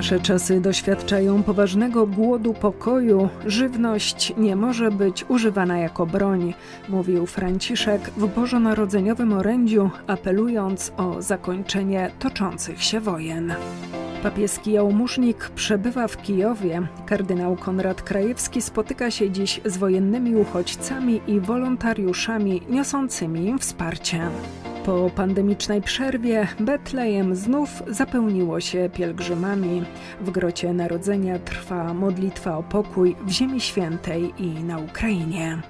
Nasze czasy doświadczają poważnego głodu pokoju. Żywność nie może być używana jako broń, mówił Franciszek w bożonarodzeniowym orędziu, apelując o zakończenie toczących się wojen. Papieski jałmużnik przebywa w Kijowie. Kardynał Konrad Krajewski spotyka się dziś z wojennymi uchodźcami i wolontariuszami niosącymi im wsparcie. Po pandemicznej przerwie Betlejem znów zapełniło się pielgrzymami. W grocie Narodzenia trwa modlitwa o pokój w Ziemi Świętej i na Ukrainie.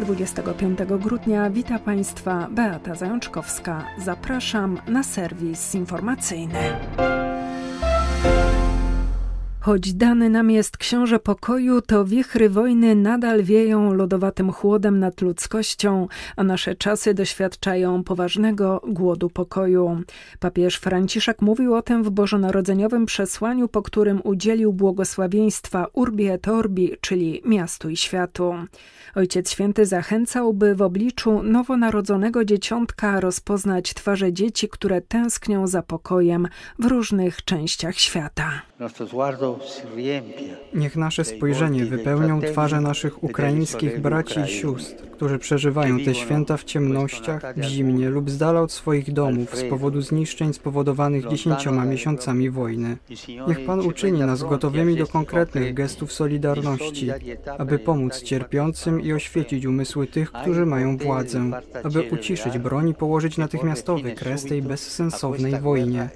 25 grudnia wita Państwa Beata Zajączkowska. Zapraszam na serwis informacyjny. Choć dany nam jest książę pokoju, to wichry wojny nadal wieją lodowatym chłodem nad ludzkością, a nasze czasy doświadczają poważnego głodu pokoju. Papież Franciszek mówił o tym w bożonarodzeniowym przesłaniu, po którym udzielił błogosławieństwa Urbi et Orbi, czyli miastu i światu. Ojciec Święty zachęcał, by w obliczu nowonarodzonego dzieciątka rozpoznać twarze dzieci, które tęsknią za pokojem w różnych częściach świata. Niech nasze spojrzenie wypełnią twarze naszych ukraińskich braci i sióstr, którzy przeżywają te święta w ciemnościach, w zimnie lub z dala od swoich domów z powodu zniszczeń spowodowanych dziesięcioma miesiącami wojny. Niech Pan uczyni nas gotowymi do konkretnych gestów solidarności, aby pomóc cierpiącym i oświecić umysły tych, którzy mają władzę, aby uciszyć broń i położyć natychmiastowy kres tej bezsensownej wojnie.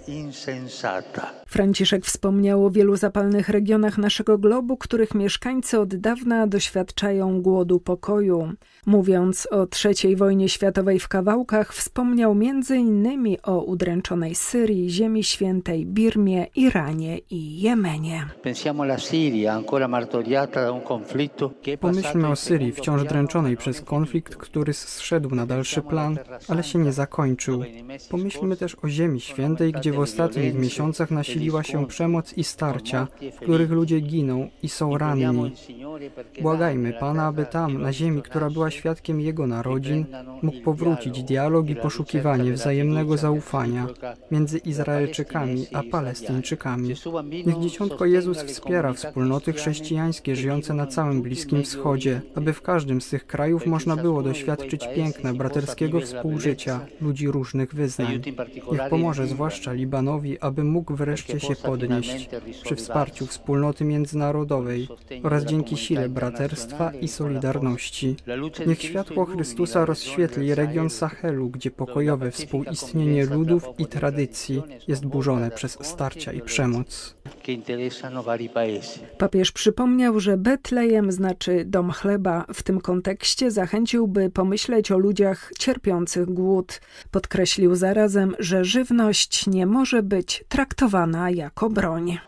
Franciszek wspomniał o wielu zapalnych regionach naszego globu, których mieszkańcy od dawna doświadczają głodu pokoju. Mówiąc o III wojnie światowej w kawałkach, wspomniał między innymi o udręczonej Syrii, Ziemi Świętej, Birmie, Iranie i Jemenie. Pomyślmy o Syrii, wciąż dręczonej przez konflikt, który zszedł na dalszy plan, ale się nie zakończył. Pomyślmy też o Ziemi Świętej, gdzie w ostatnich miesiącach nasiliła się przemoc i starcia, w których ludzie giną i są ranni. Błagajmy Pana, aby tam, na ziemi, która była świadkiem Jego narodzin, mógł powrócić dialog i poszukiwanie wzajemnego zaufania między Izraelczykami a Palestyńczykami. Niech Dzieciątko Jezus wspiera wspólnoty chrześcijańskie żyjące na całym Bliskim Wschodzie, aby w każdym z tych krajów można było doświadczyć piękna braterskiego współżycia ludzi różnych wyznań. Niech pomoże zwłaszcza Libanowi, aby mógł wreszcie się podnieść przy wsparciu wspólnoty międzynarodowej oraz dzięki sile braterstwa i solidarności. Niech światło Chrystusa rozświetli region Sahelu, gdzie pokojowe współistnienie ludów i tradycji jest burzone przez starcia i przemoc. Papież przypomniał, że Betlejem znaczy dom chleba. W tym kontekście zachęciłby pomyśleć o ludziach cierpiących głód. Podkreślił zarazem, że żywność nie może być traktowana jako broń.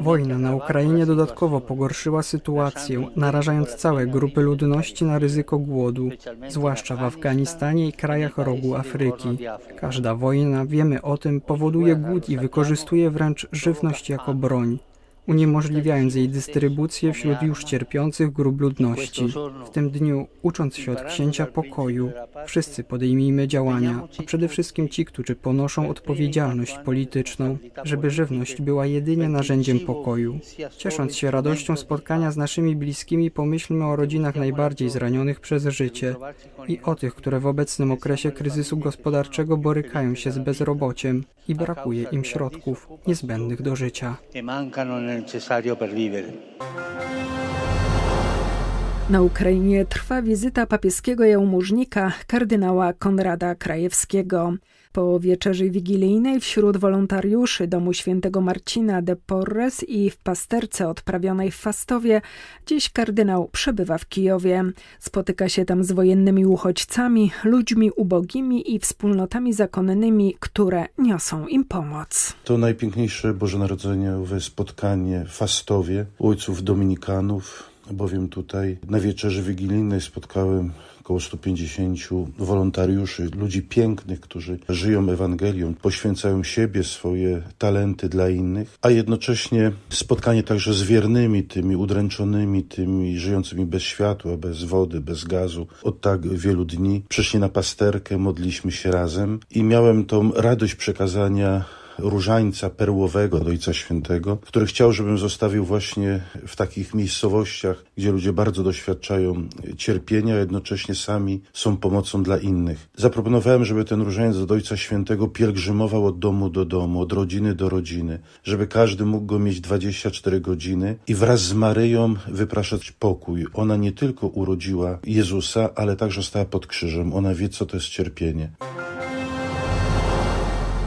Wojna na Ukrainie dodatkowo pogorszyła sytuację, narażając całe grupy ludności na ryzyko głodu, zwłaszcza w Afganistanie i krajach rogu Afryki. Każda wojna, wiemy o tym, powoduje głód i wykorzystuje wręcz żywność jako broń uniemożliwiając jej dystrybucję wśród już cierpiących grup ludności. W tym dniu, ucząc się od księcia pokoju, wszyscy podejmijmy działania, a przede wszystkim ci, którzy ponoszą odpowiedzialność polityczną, żeby żywność była jedynie narzędziem pokoju. Ciesząc się radością spotkania z naszymi bliskimi, pomyślmy o rodzinach najbardziej zranionych przez życie i o tych, które w obecnym okresie kryzysu gospodarczego borykają się z bezrobociem i brakuje im środków niezbędnych do życia necessario per vivere. Na Ukrainie trwa wizyta papieskiego jałmużnika kardynała Konrada Krajewskiego. Po wieczerzy wigilijnej wśród wolontariuszy domu świętego Marcina de Porres i w pasterce odprawionej w Fastowie dziś kardynał przebywa w Kijowie. Spotyka się tam z wojennymi uchodźcami, ludźmi ubogimi i wspólnotami zakonnymi, które niosą im pomoc. To najpiękniejsze bożonarodzeniowe spotkanie w Fastowie ojców dominikanów, bowiem tutaj na wieczerzy wigilijnej spotkałem około 150 wolontariuszy, ludzi pięknych, którzy żyją Ewangelią, poświęcają siebie, swoje talenty dla innych, a jednocześnie spotkanie także z wiernymi, tymi udręczonymi, tymi żyjącymi bez światła, bez wody, bez gazu. Od tak wielu dni przyszli na pasterkę, modliśmy się razem i miałem tą radość przekazania różańca perłowego do Ojca Świętego, który chciał, żebym zostawił właśnie w takich miejscowościach, gdzie ludzie bardzo doświadczają cierpienia, a jednocześnie sami są pomocą dla innych. Zaproponowałem, żeby ten różaniec do Ojca Świętego pielgrzymował od domu do domu, od rodziny do rodziny, żeby każdy mógł go mieć 24 godziny i wraz z Maryją wypraszać pokój. Ona nie tylko urodziła Jezusa, ale także stała pod krzyżem. Ona wie, co to jest cierpienie.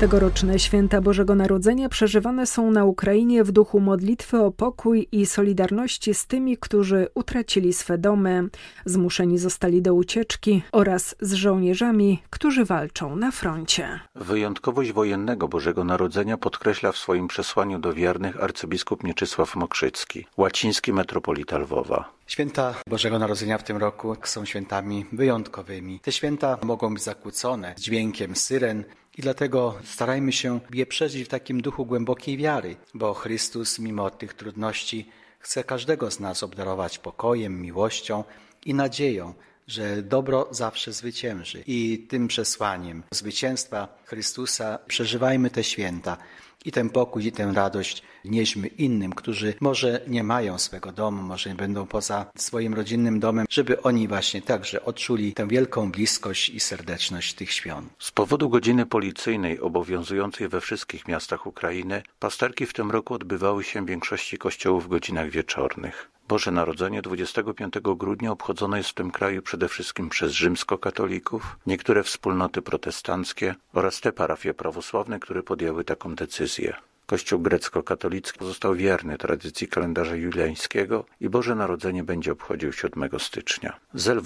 Tegoroczne święta Bożego Narodzenia przeżywane są na Ukrainie w duchu modlitwy o pokój i solidarności z tymi, którzy utracili swe domy, zmuszeni zostali do ucieczki oraz z żołnierzami, którzy walczą na froncie. Wyjątkowość wojennego Bożego Narodzenia podkreśla w swoim przesłaniu do wiernych arcybiskup Mieczysław Mokrzycki, łaciński metropolita Lwowa. Święta Bożego Narodzenia w tym roku są świętami wyjątkowymi. Te święta mogą być zakłócone dźwiękiem syren, i dlatego starajmy się je przeżyć w takim duchu głębokiej wiary, bo Chrystus, mimo tych trudności, chce każdego z nas obdarować pokojem, miłością i nadzieją, że dobro zawsze zwycięży. I tym przesłaniem zwycięstwa Chrystusa przeżywajmy te święta i ten pokój, i tę radość nieśmy innym, którzy może nie mają swego domu, może nie będą poza swoim rodzinnym domem, żeby oni właśnie także odczuli tę wielką bliskość i serdeczność tych świąt. Z powodu godziny policyjnej obowiązującej we wszystkich miastach Ukrainy, pasterki w tym roku odbywały się w większości kościołów w godzinach wieczornych. Boże Narodzenie 25 grudnia obchodzone jest w tym kraju przede wszystkim przez rzymskokatolików, niektóre wspólnoty protestanckie oraz te parafie prawosławne, które podjęły taką decyzję. Kościół grecko-katolicki pozostał wierny tradycji kalendarza juliańskiego i Boże Narodzenie będzie obchodził 7 stycznia. Z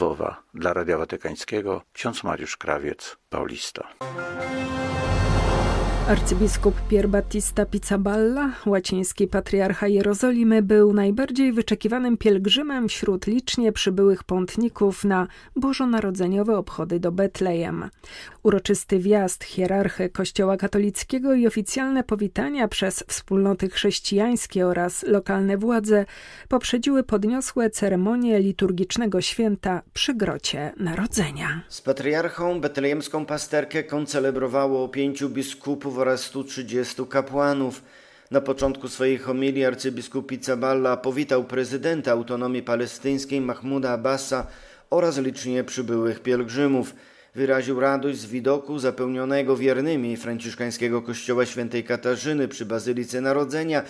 dla Radia Watykańskiego ksiądz Mariusz Krawiec, Paulista. Arcybiskup Pier Battista Pizzaballa, łaciński patriarcha Jerozolimy, był najbardziej wyczekiwanym pielgrzymem wśród licznie przybyłych pątników na bożonarodzeniowe obchody do Betlejem. Uroczysty wjazd hierarchy Kościoła katolickiego i oficjalne powitania przez wspólnoty chrześcijańskie oraz lokalne władze poprzedziły podniosłe ceremonie liturgicznego święta przy Grocie Narodzenia. Z patriarchą betlejemską pasterkę koncelebrowało pięciu biskupów oraz 130 kapłanów. Na początku swojej homilii arcybiskup Pizzaballa powitał prezydenta autonomii palestyńskiej Mahmuda Abbasa oraz licznie przybyłych pielgrzymów. Wyraził radość z widoku zapełnionego wiernymi franciszkańskiego kościoła świętej Katarzyny przy Bazylice Narodzenia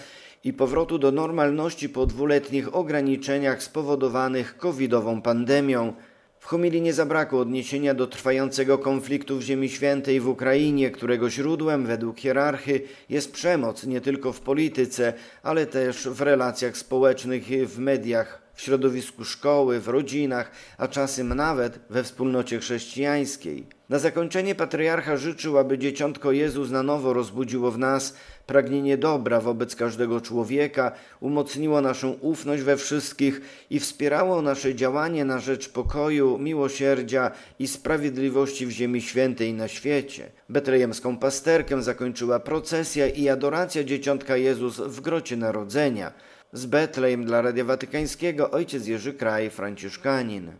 i powrotu do normalności po dwuletnich ograniczeniach spowodowanych covidową pandemią. Homilii nie zabrakło odniesienia do trwającego konfliktu w Ziemi Świętej w Ukrainie, którego źródłem według hierarchy jest przemoc nie tylko w polityce, ale też w relacjach społecznych i w mediach, w środowisku szkoły, w rodzinach, a czasem nawet we wspólnocie chrześcijańskiej. Na zakończenie patriarcha życzył, aby dzieciątko Jezus na nowo rozbudziło w nas pragnienie dobra wobec każdego człowieka, umocniło naszą ufność we wszystkich i wspierało nasze działanie na rzecz pokoju, miłosierdzia i sprawiedliwości w Ziemi Świętej i na świecie. Betlejemską pasterkę zakończyła procesja i adoracja dzieciątka Jezus w grocie Narodzenia. Z Betlejem dla Radia Watykańskiego ojciec Jerzy Kraj, franciszkanin.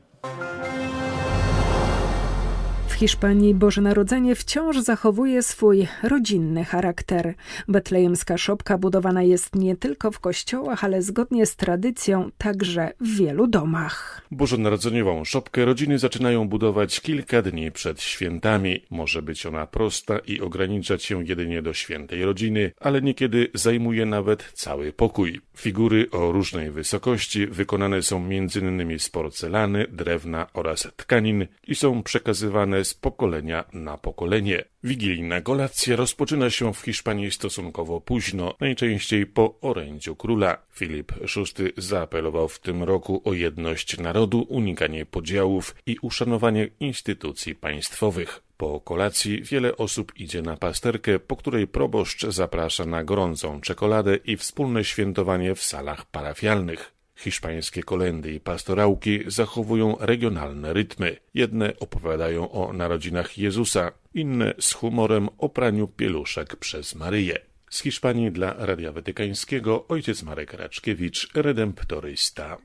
Hiszpanii Boże Narodzenie wciąż zachowuje swój rodzinny charakter. Betlejemska szopka budowana jest nie tylko w kościołach, ale zgodnie z tradycją także w wielu domach. Bożonarodzeniową szopkę rodziny zaczynają budować kilka dni przed świętami. Może być ona prosta i ograniczać się jedynie do świętej rodziny, ale niekiedy zajmuje nawet cały pokój. Figury o różnej wysokości wykonane są m.in. z porcelany, drewna oraz tkanin i są przekazywane z pokolenia na pokolenie. Wigilijna kolacja rozpoczyna się w Hiszpanii stosunkowo późno, najczęściej po orędziu króla. Filip VI zaapelował w tym roku o jedność narodu, unikanie podziałów i uszanowanie instytucji państwowych. Po kolacji wiele osób idzie na pasterkę, po której proboszcz zaprasza na gorącą czekoladę i wspólne świętowanie w salach parafialnych. Hiszpańskie kolendy i pastorałki zachowują regionalne rytmy. Jedne opowiadają o narodzinach Jezusa, inne z humorem o praniu pieluszek przez Maryję. Z Hiszpanii dla Radia Watykańskiego ojciec Marek Raczkiewicz, redemptorysta.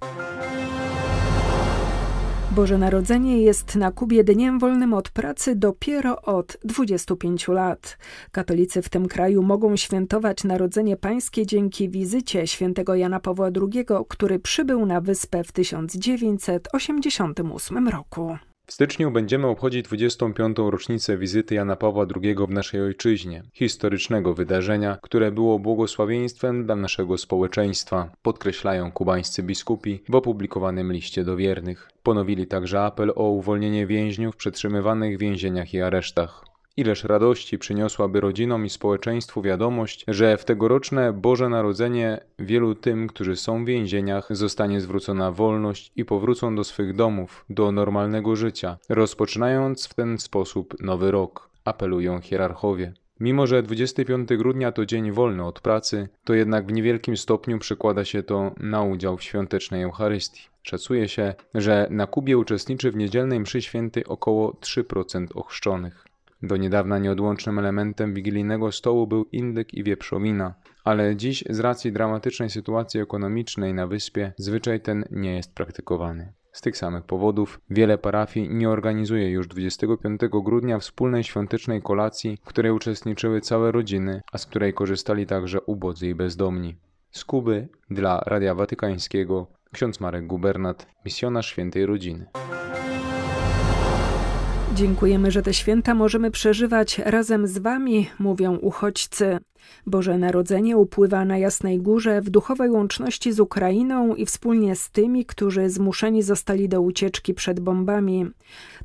Boże Narodzenie jest na Kubie dniem wolnym od pracy dopiero od 25 lat. Katolicy w tym kraju mogą świętować Narodzenie Pańskie dzięki wizycie świętego Jana Pawła II, który przybył na wyspę w 1988 roku. W styczniu będziemy obchodzić 25. rocznicę wizyty Jana Pawła II w naszej ojczyźnie, historycznego wydarzenia, które było błogosławieństwem dla naszego społeczeństwa, podkreślają kubańscy biskupi w opublikowanym liście do wiernych. Ponowili także apel o uwolnienie więźniów przetrzymywanych w więzieniach i aresztach. Ileż radości przyniosłaby rodzinom i społeczeństwu wiadomość, że w tegoroczne Boże Narodzenie wielu tym, którzy są w więzieniach, zostanie zwrócona wolność i powrócą do swych domów, do normalnego życia, rozpoczynając w ten sposób nowy rok, apelują hierarchowie. Mimo, że 25 grudnia to dzień wolny od pracy, to jednak w niewielkim stopniu przekłada się to na udział w świątecznej Eucharystii. Szacuje się, że na Kubie uczestniczy w niedzielnej mszy świętej około 3% ochrzczonych. Do niedawna nieodłącznym elementem wigilijnego stołu był indyk i wieprzowina, ale dziś z racji dramatycznej sytuacji ekonomicznej na wyspie zwyczaj ten nie jest praktykowany. Z tych samych powodów wiele parafii nie organizuje już 25 grudnia wspólnej świątecznej kolacji, w której uczestniczyły całe rodziny, a z której korzystali także ubodzy i bezdomni. Z Kuby dla Radia Watykańskiego ksiądz Marek Gubernat, misjonarz świętej rodziny. Dziękujemy, że te święta możemy przeżywać razem z Wami, mówią uchodźcy. Boże Narodzenie upływa na Jasnej Górze w duchowej łączności z Ukrainą i wspólnie z tymi, którzy zmuszeni zostali do ucieczki przed bombami.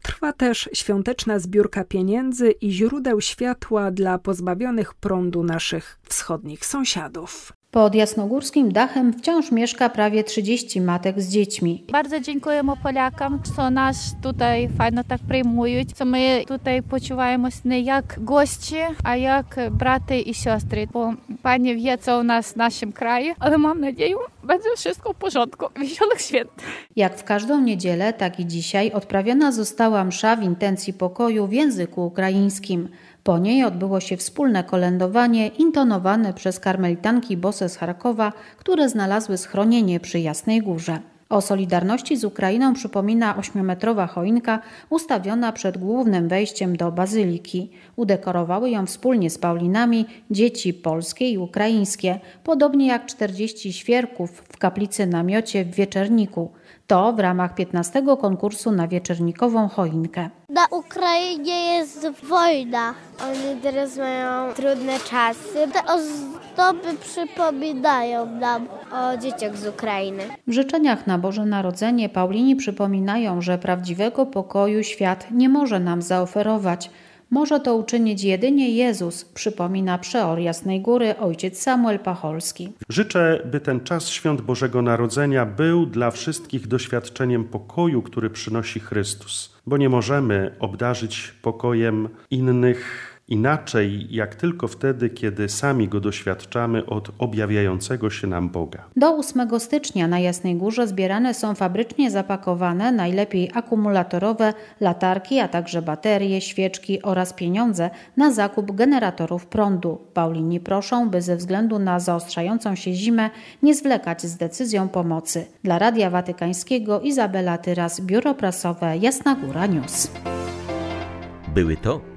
Trwa też świąteczna zbiórka pieniędzy i źródeł światła dla pozbawionych prądu naszych wschodnich sąsiadów. Pod jasnogórskim dachem wciąż mieszka prawie 30 matek z dziećmi. Bardzo dziękujemy Polakom, że nas tutaj fajnie tak przyjmują, co my tutaj poczuwamy się nie jak goście, a jak braty i siostry, bo Panie wie, co u nas w naszym kraju, ale mam nadzieję, będzie wszystko w porządku. Wesołych święt! Jak w każdą niedzielę, tak i dzisiaj odprawiona została msza w intencji pokoju w języku ukraińskim. Po niej odbyło się wspólne kolędowanie intonowane przez karmelitanki bose z Charkowa, które znalazły schronienie przy Jasnej Górze. O solidarności z Ukrainą przypomina ośmiometrowa choinka ustawiona przed głównym wejściem do bazyliki. Udekorowały ją wspólnie z Paulinami dzieci polskie i ukraińskie, podobnie jak 40 świerków w kaplicy namiocie w Wieczerniku. To w ramach 15 konkursu na wieczernikową choinkę. Na Ukrainie jest wojna. Oni teraz mają trudne czasy. Te ozdoby przypominają nam o dzieciach z Ukrainy. W życzeniach na Boże Narodzenie Paulini przypominają, że prawdziwego pokoju świat nie może nam zaoferować – może to uczynić jedynie Jezus, przypomina przeor Jasnej Góry ojciec Samuel Pacholski. Życzę, by ten czas świąt Bożego Narodzenia był dla wszystkich doświadczeniem pokoju, który przynosi Chrystus, bo nie możemy obdarzyć pokojem innych inaczej jak tylko wtedy, kiedy sami go doświadczamy od objawiającego się nam Boga. Do 8 stycznia na Jasnej Górze zbierane są fabrycznie zapakowane, najlepiej akumulatorowe, latarki, a także baterie, świeczki oraz pieniądze na zakup generatorów prądu. Paulini proszą, by ze względu na zaostrzającą się zimę nie zwlekać z decyzją pomocy. Dla Radia Watykańskiego Izabela Tyras, Biuro Prasowe Jasna Góra News. Były to